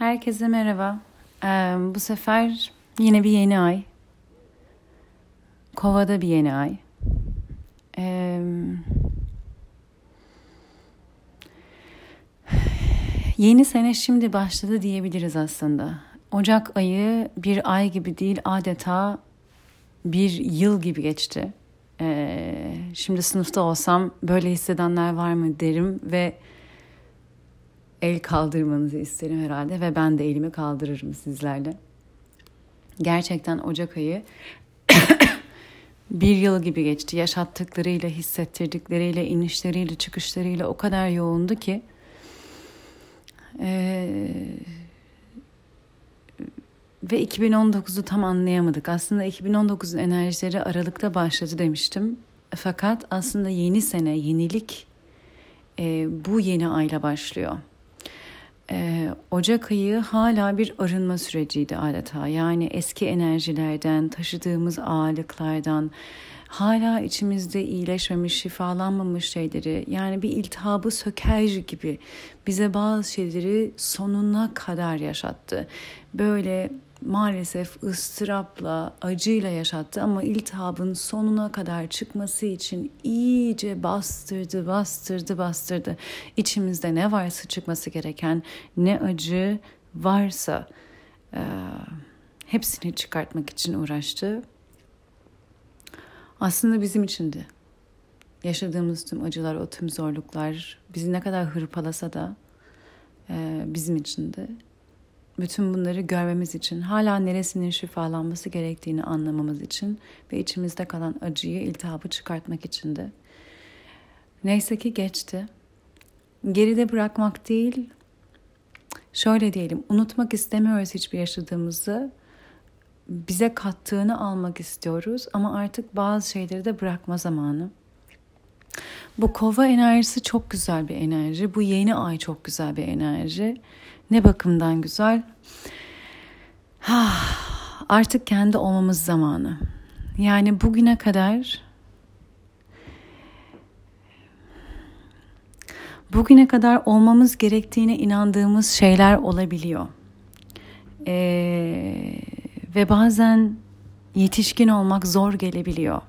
Herkese merhaba. Ee, bu sefer yine bir yeni ay. Kovada bir yeni ay. Ee, yeni sene şimdi başladı diyebiliriz aslında. Ocak ayı bir ay gibi değil adeta bir yıl gibi geçti. Ee, şimdi sınıfta olsam böyle hissedenler var mı derim ve el kaldırmanızı isterim herhalde ve ben de elimi kaldırırım sizlerle. Gerçekten Ocak ayı bir yıl gibi geçti. Yaşattıklarıyla, hissettirdikleriyle, inişleriyle, çıkışlarıyla o kadar yoğundu ki ee, ve 2019'u tam anlayamadık. Aslında 2019'un enerjileri Aralık'ta başladı demiştim. Fakat aslında yeni sene, yenilik e, bu yeni ayla başlıyor. Ee, Ocak ayı hala bir arınma süreciydi adeta. Yani eski enerjilerden, taşıdığımız ağırlıklardan, hala içimizde iyileşmemiş, şifalanmamış şeyleri, yani bir iltihabı söker gibi bize bazı şeyleri sonuna kadar yaşattı. Böyle maalesef ıstırapla, acıyla yaşattı ama iltihabın sonuna kadar çıkması için iyice bastırdı, bastırdı, bastırdı. İçimizde ne varsa çıkması gereken, ne acı varsa e, hepsini çıkartmak için uğraştı. Aslında bizim içindi. Yaşadığımız tüm acılar, o tüm zorluklar bizi ne kadar hırpalasa da e, bizim içindi bütün bunları görmemiz için, hala neresinin şifalanması gerektiğini anlamamız için ve içimizde kalan acıyı, iltihabı çıkartmak için de. Neyse ki geçti. Geride bırakmak değil, şöyle diyelim, unutmak istemiyoruz hiçbir yaşadığımızı. Bize kattığını almak istiyoruz ama artık bazı şeyleri de bırakma zamanı. Bu kova enerjisi çok güzel bir enerji. Bu yeni ay çok güzel bir enerji. Ne bakımdan güzel? Artık kendi olmamız zamanı. Yani bugüne kadar bugüne kadar olmamız gerektiğine inandığımız şeyler olabiliyor. Ee, ve bazen yetişkin olmak zor gelebiliyor.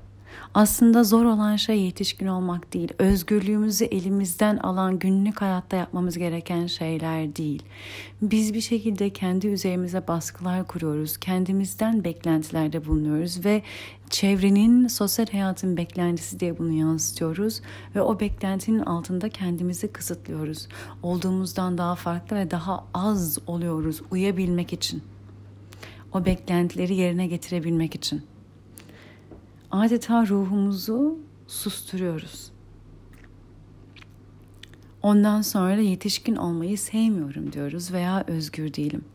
Aslında zor olan şey yetişkin olmak değil. Özgürlüğümüzü elimizden alan günlük hayatta yapmamız gereken şeyler değil. Biz bir şekilde kendi üzerimize baskılar kuruyoruz. Kendimizden beklentilerde bulunuyoruz ve çevrenin, sosyal hayatın beklentisi diye bunu yansıtıyoruz ve o beklentinin altında kendimizi kısıtlıyoruz. Olduğumuzdan daha farklı ve daha az oluyoruz uyabilmek için. O beklentileri yerine getirebilmek için adeta ruhumuzu susturuyoruz. Ondan sonra da yetişkin olmayı sevmiyorum diyoruz veya özgür değilim.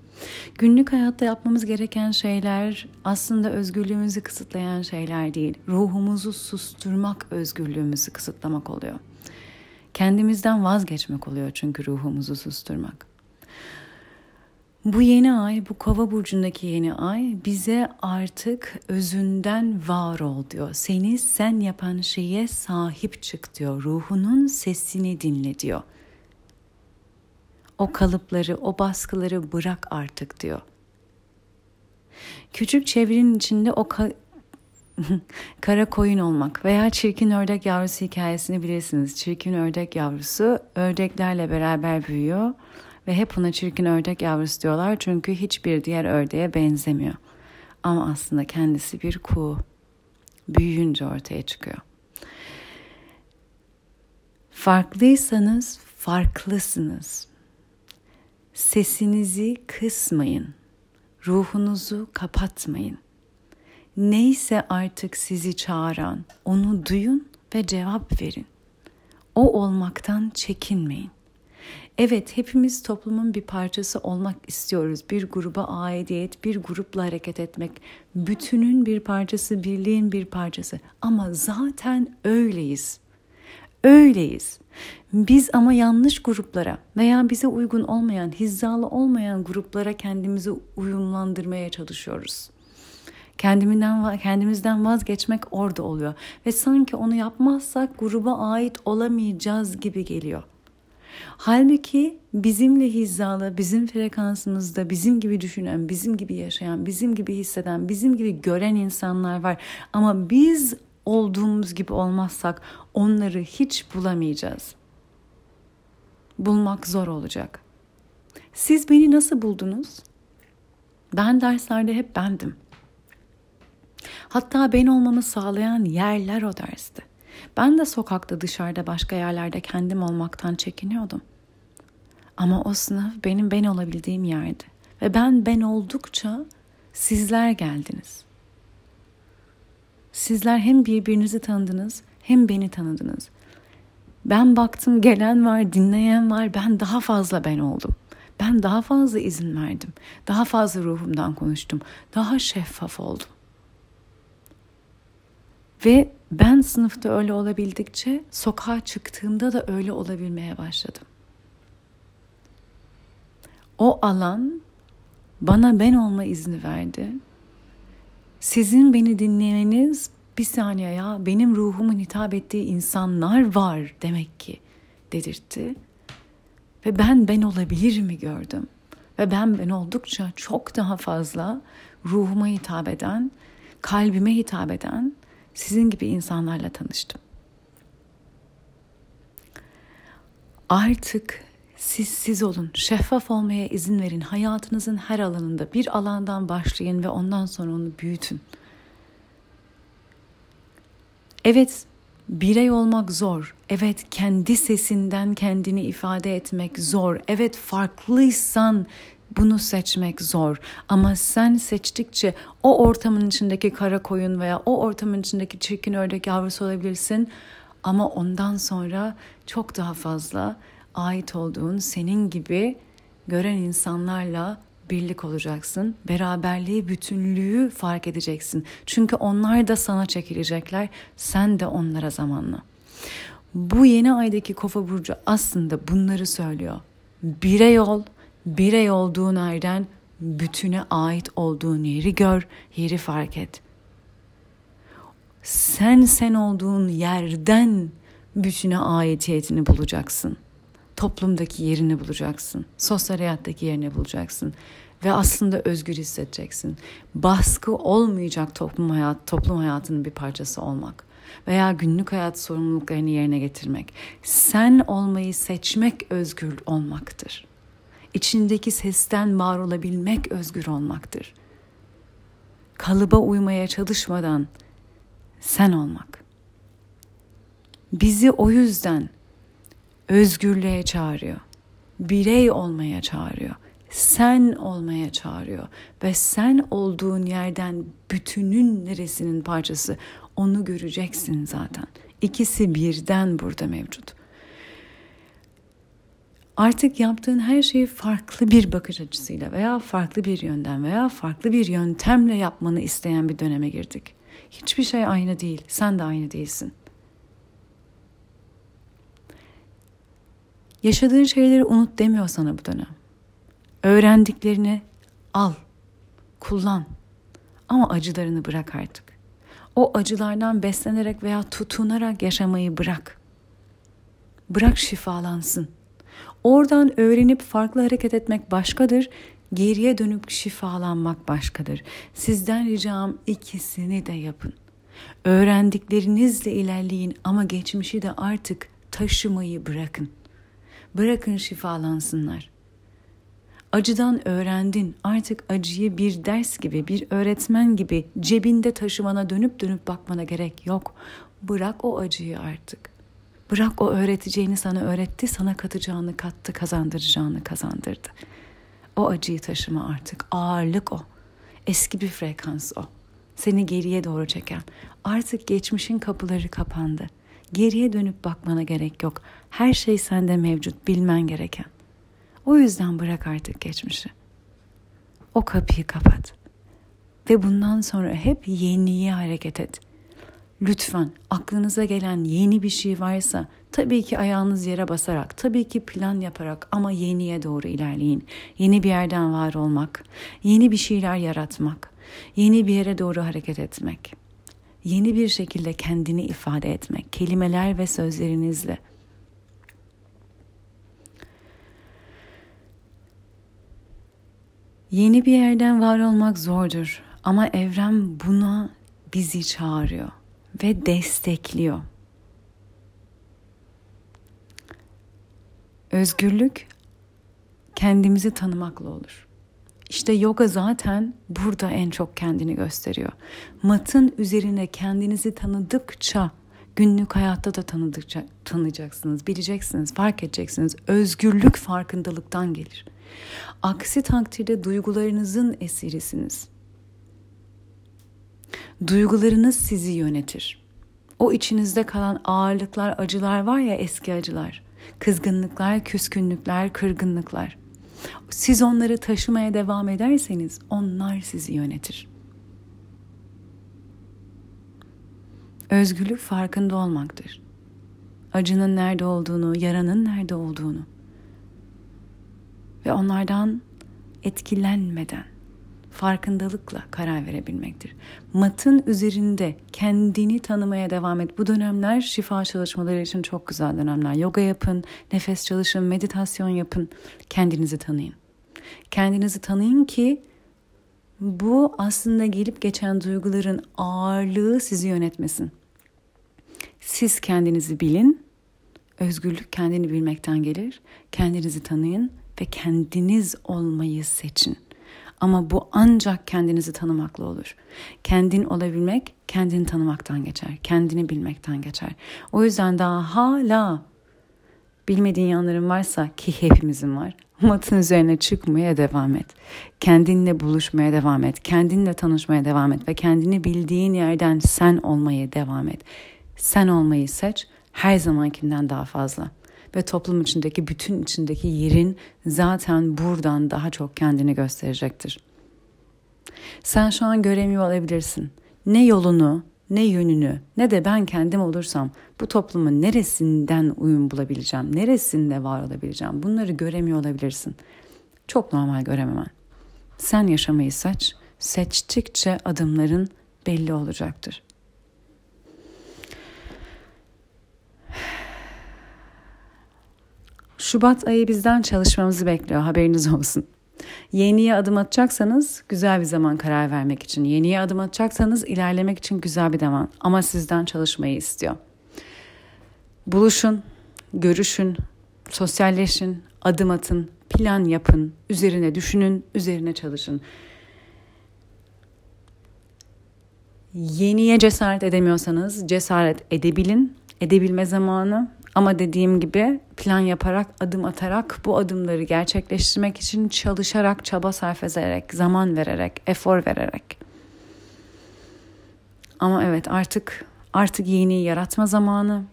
Günlük hayatta yapmamız gereken şeyler aslında özgürlüğümüzü kısıtlayan şeyler değil. Ruhumuzu susturmak özgürlüğümüzü kısıtlamak oluyor. Kendimizden vazgeçmek oluyor çünkü ruhumuzu susturmak. Bu yeni ay, bu kova burcundaki yeni ay bize artık özünden var ol diyor. Seni sen yapan şeye sahip çık diyor. Ruhunun sesini dinle diyor. O kalıpları, o baskıları bırak artık diyor. Küçük çevrenin içinde o ka- kara koyun olmak veya çirkin ördek yavrusu hikayesini bilirsiniz. Çirkin ördek yavrusu ördeklerle beraber büyüyor ve hep ona çirkin ördek yavrusu diyorlar çünkü hiçbir diğer ördeğe benzemiyor. Ama aslında kendisi bir kuğu. Büyüyünce ortaya çıkıyor. Farklıysanız farklısınız. Sesinizi kısmayın. Ruhunuzu kapatmayın. Neyse artık sizi çağıran onu duyun ve cevap verin. O olmaktan çekinmeyin. Evet hepimiz toplumun bir parçası olmak istiyoruz. Bir gruba aidiyet, bir grupla hareket etmek. Bütünün bir parçası, birliğin bir parçası. Ama zaten öyleyiz. Öyleyiz. Biz ama yanlış gruplara veya bize uygun olmayan, hizalı olmayan gruplara kendimizi uyumlandırmaya çalışıyoruz. Kendimizden, kendimizden vazgeçmek orada oluyor. Ve sanki onu yapmazsak gruba ait olamayacağız gibi geliyor. Halbuki bizimle hizalı, bizim frekansımızda bizim gibi düşünen, bizim gibi yaşayan, bizim gibi hisseden, bizim gibi gören insanlar var. Ama biz olduğumuz gibi olmazsak onları hiç bulamayacağız. Bulmak zor olacak. Siz beni nasıl buldunuz? Ben derslerde hep bendim. Hatta ben olmamı sağlayan yerler o dersti. Ben de sokakta, dışarıda, başka yerlerde kendim olmaktan çekiniyordum. Ama o sınıf benim ben olabildiğim yerdi. Ve ben ben oldukça sizler geldiniz. Sizler hem birbirinizi tanıdınız hem beni tanıdınız. Ben baktım gelen var, dinleyen var. Ben daha fazla ben oldum. Ben daha fazla izin verdim. Daha fazla ruhumdan konuştum. Daha şeffaf oldum. Ve ben sınıfta öyle olabildikçe sokağa çıktığımda da öyle olabilmeye başladım. O alan bana ben olma izni verdi. Sizin beni dinlemeniz bir saniye ya benim ruhumun hitap ettiği insanlar var demek ki dedirtti. Ve ben ben olabilir mi gördüm. Ve ben ben oldukça çok daha fazla ruhuma hitap eden, kalbime hitap eden sizin gibi insanlarla tanıştım. Artık siz siz olun, şeffaf olmaya izin verin. Hayatınızın her alanında bir alandan başlayın ve ondan sonra onu büyütün. Evet, birey olmak zor. Evet, kendi sesinden kendini ifade etmek zor. Evet, farklıysan bunu seçmek zor ama sen seçtikçe o ortamın içindeki kara koyun veya o ortamın içindeki çirkin ördek yavrusu olabilirsin ama ondan sonra çok daha fazla ait olduğun senin gibi gören insanlarla birlik olacaksın. Beraberliği, bütünlüğü fark edeceksin. Çünkü onlar da sana çekilecekler, sen de onlara zamanla. Bu yeni aydaki Kofa burcu aslında bunları söylüyor. Birey ol, birey olduğun yerden bütüne ait olduğun yeri gör, yeri fark et. Sen sen olduğun yerden bütüne aidiyetini bulacaksın. Toplumdaki yerini bulacaksın. Sosyal hayattaki yerini bulacaksın. Ve aslında özgür hissedeceksin. Baskı olmayacak toplum hayat, toplum hayatının bir parçası olmak veya günlük hayat sorumluluklarını yerine getirmek. Sen olmayı seçmek özgür olmaktır içindeki sesten var olabilmek özgür olmaktır. Kalıba uymaya çalışmadan sen olmak. Bizi o yüzden özgürlüğe çağırıyor. Birey olmaya çağırıyor. Sen olmaya çağırıyor ve sen olduğun yerden bütünün neresinin parçası onu göreceksin zaten. İkisi birden burada mevcut artık yaptığın her şeyi farklı bir bakış açısıyla veya farklı bir yönden veya farklı bir yöntemle yapmanı isteyen bir döneme girdik. Hiçbir şey aynı değil. Sen de aynı değilsin. Yaşadığın şeyleri unut demiyor sana bu dönem. Öğrendiklerini al, kullan. Ama acılarını bırak artık. O acılardan beslenerek veya tutunarak yaşamayı bırak. Bırak şifalansın. Oradan öğrenip farklı hareket etmek başkadır. Geriye dönüp şifalanmak başkadır. Sizden ricam ikisini de yapın. Öğrendiklerinizle ilerleyin ama geçmişi de artık taşımayı bırakın. Bırakın şifalansınlar. Acıdan öğrendin. Artık acıyı bir ders gibi, bir öğretmen gibi cebinde taşımana dönüp dönüp bakmana gerek yok. Bırak o acıyı artık. Bırak o öğreteceğini sana öğretti, sana katacağını kattı, kazandıracağını kazandırdı. O acıyı taşıma artık. Ağırlık o. Eski bir frekans o. Seni geriye doğru çeken. Artık geçmişin kapıları kapandı. Geriye dönüp bakmana gerek yok. Her şey sende mevcut, bilmen gereken. O yüzden bırak artık geçmişi. O kapıyı kapat. Ve bundan sonra hep yeniye hareket et. Lütfen aklınıza gelen yeni bir şey varsa tabii ki ayağınız yere basarak, tabii ki plan yaparak ama yeniye doğru ilerleyin. Yeni bir yerden var olmak, yeni bir şeyler yaratmak, yeni bir yere doğru hareket etmek. Yeni bir şekilde kendini ifade etmek, kelimeler ve sözlerinizle. Yeni bir yerden var olmak zordur ama evren buna bizi çağırıyor ve destekliyor. Özgürlük kendimizi tanımakla olur. İşte yoga zaten burada en çok kendini gösteriyor. Matın üzerine kendinizi tanıdıkça günlük hayatta da tanıdıkça tanıyacaksınız, bileceksiniz, fark edeceksiniz. Özgürlük farkındalıktan gelir. Aksi takdirde duygularınızın esirisiniz. Duygularınız sizi yönetir. O içinizde kalan ağırlıklar, acılar var ya eski acılar. Kızgınlıklar, küskünlükler, kırgınlıklar. Siz onları taşımaya devam ederseniz onlar sizi yönetir. Özgürlük farkında olmaktır. Acının nerede olduğunu, yaranın nerede olduğunu ve onlardan etkilenmeden farkındalıkla karar verebilmektir. Matın üzerinde kendini tanımaya devam et. Bu dönemler şifa çalışmaları için çok güzel dönemler. Yoga yapın, nefes çalışın, meditasyon yapın. Kendinizi tanıyın. Kendinizi tanıyın ki bu aslında gelip geçen duyguların ağırlığı sizi yönetmesin. Siz kendinizi bilin. Özgürlük kendini bilmekten gelir. Kendinizi tanıyın ve kendiniz olmayı seçin. Ama bu ancak kendinizi tanımakla olur. Kendin olabilmek kendini tanımaktan geçer. Kendini bilmekten geçer. O yüzden daha hala bilmediğin yanların varsa ki hepimizin var. Matın üzerine çıkmaya devam et. Kendinle buluşmaya devam et. Kendinle tanışmaya devam et ve kendini bildiğin yerden sen olmaya devam et. Sen olmayı seç her zamankinden daha fazla ve toplum içindeki bütün içindeki yerin zaten buradan daha çok kendini gösterecektir. Sen şu an göremiyor olabilirsin. Ne yolunu, ne yönünü, ne de ben kendim olursam bu toplumun neresinden uyum bulabileceğim, neresinde var olabileceğim bunları göremiyor olabilirsin. Çok normal görememen. Sen yaşamayı seç, seçtikçe adımların belli olacaktır. Şubat ayı bizden çalışmamızı bekliyor haberiniz olsun. Yeniye adım atacaksanız güzel bir zaman karar vermek için. Yeniye adım atacaksanız ilerlemek için güzel bir zaman. Ama sizden çalışmayı istiyor. Buluşun, görüşün, sosyalleşin, adım atın, plan yapın, üzerine düşünün, üzerine çalışın. Yeniye cesaret edemiyorsanız cesaret edebilin. Edebilme zamanı ama dediğim gibi plan yaparak, adım atarak bu adımları gerçekleştirmek için çalışarak, çaba sarf ederek, zaman vererek, efor vererek. Ama evet artık artık yeni yaratma zamanı.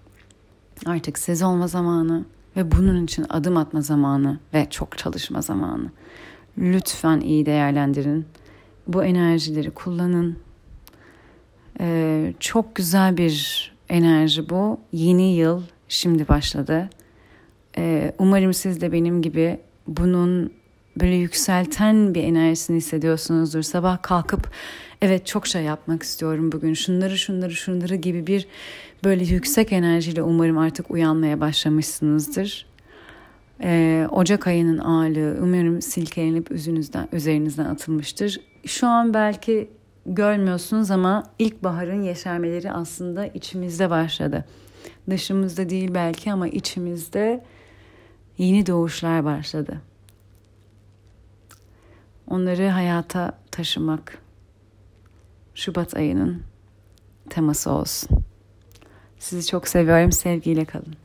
Artık siz olma zamanı ve bunun için adım atma zamanı ve çok çalışma zamanı. Lütfen iyi değerlendirin. Bu enerjileri kullanın. Ee, çok güzel bir enerji bu. Yeni yıl şimdi başladı. Ee, umarım siz de benim gibi bunun böyle yükselten bir enerjisini hissediyorsunuzdur. Sabah kalkıp evet çok şey yapmak istiyorum bugün. Şunları şunları şunları gibi bir böyle yüksek enerjiyle umarım artık uyanmaya başlamışsınızdır. Ee, Ocak ayının ağırlığı umarım silkelenip üzerinizden, üzerinizden atılmıştır. Şu an belki görmüyorsunuz ama ilkbaharın yeşermeleri aslında içimizde başladı. Dışımızda değil belki ama içimizde yeni doğuşlar başladı. Onları hayata taşımak Şubat ayının teması olsun. Sizi çok seviyorum. Sevgiyle kalın.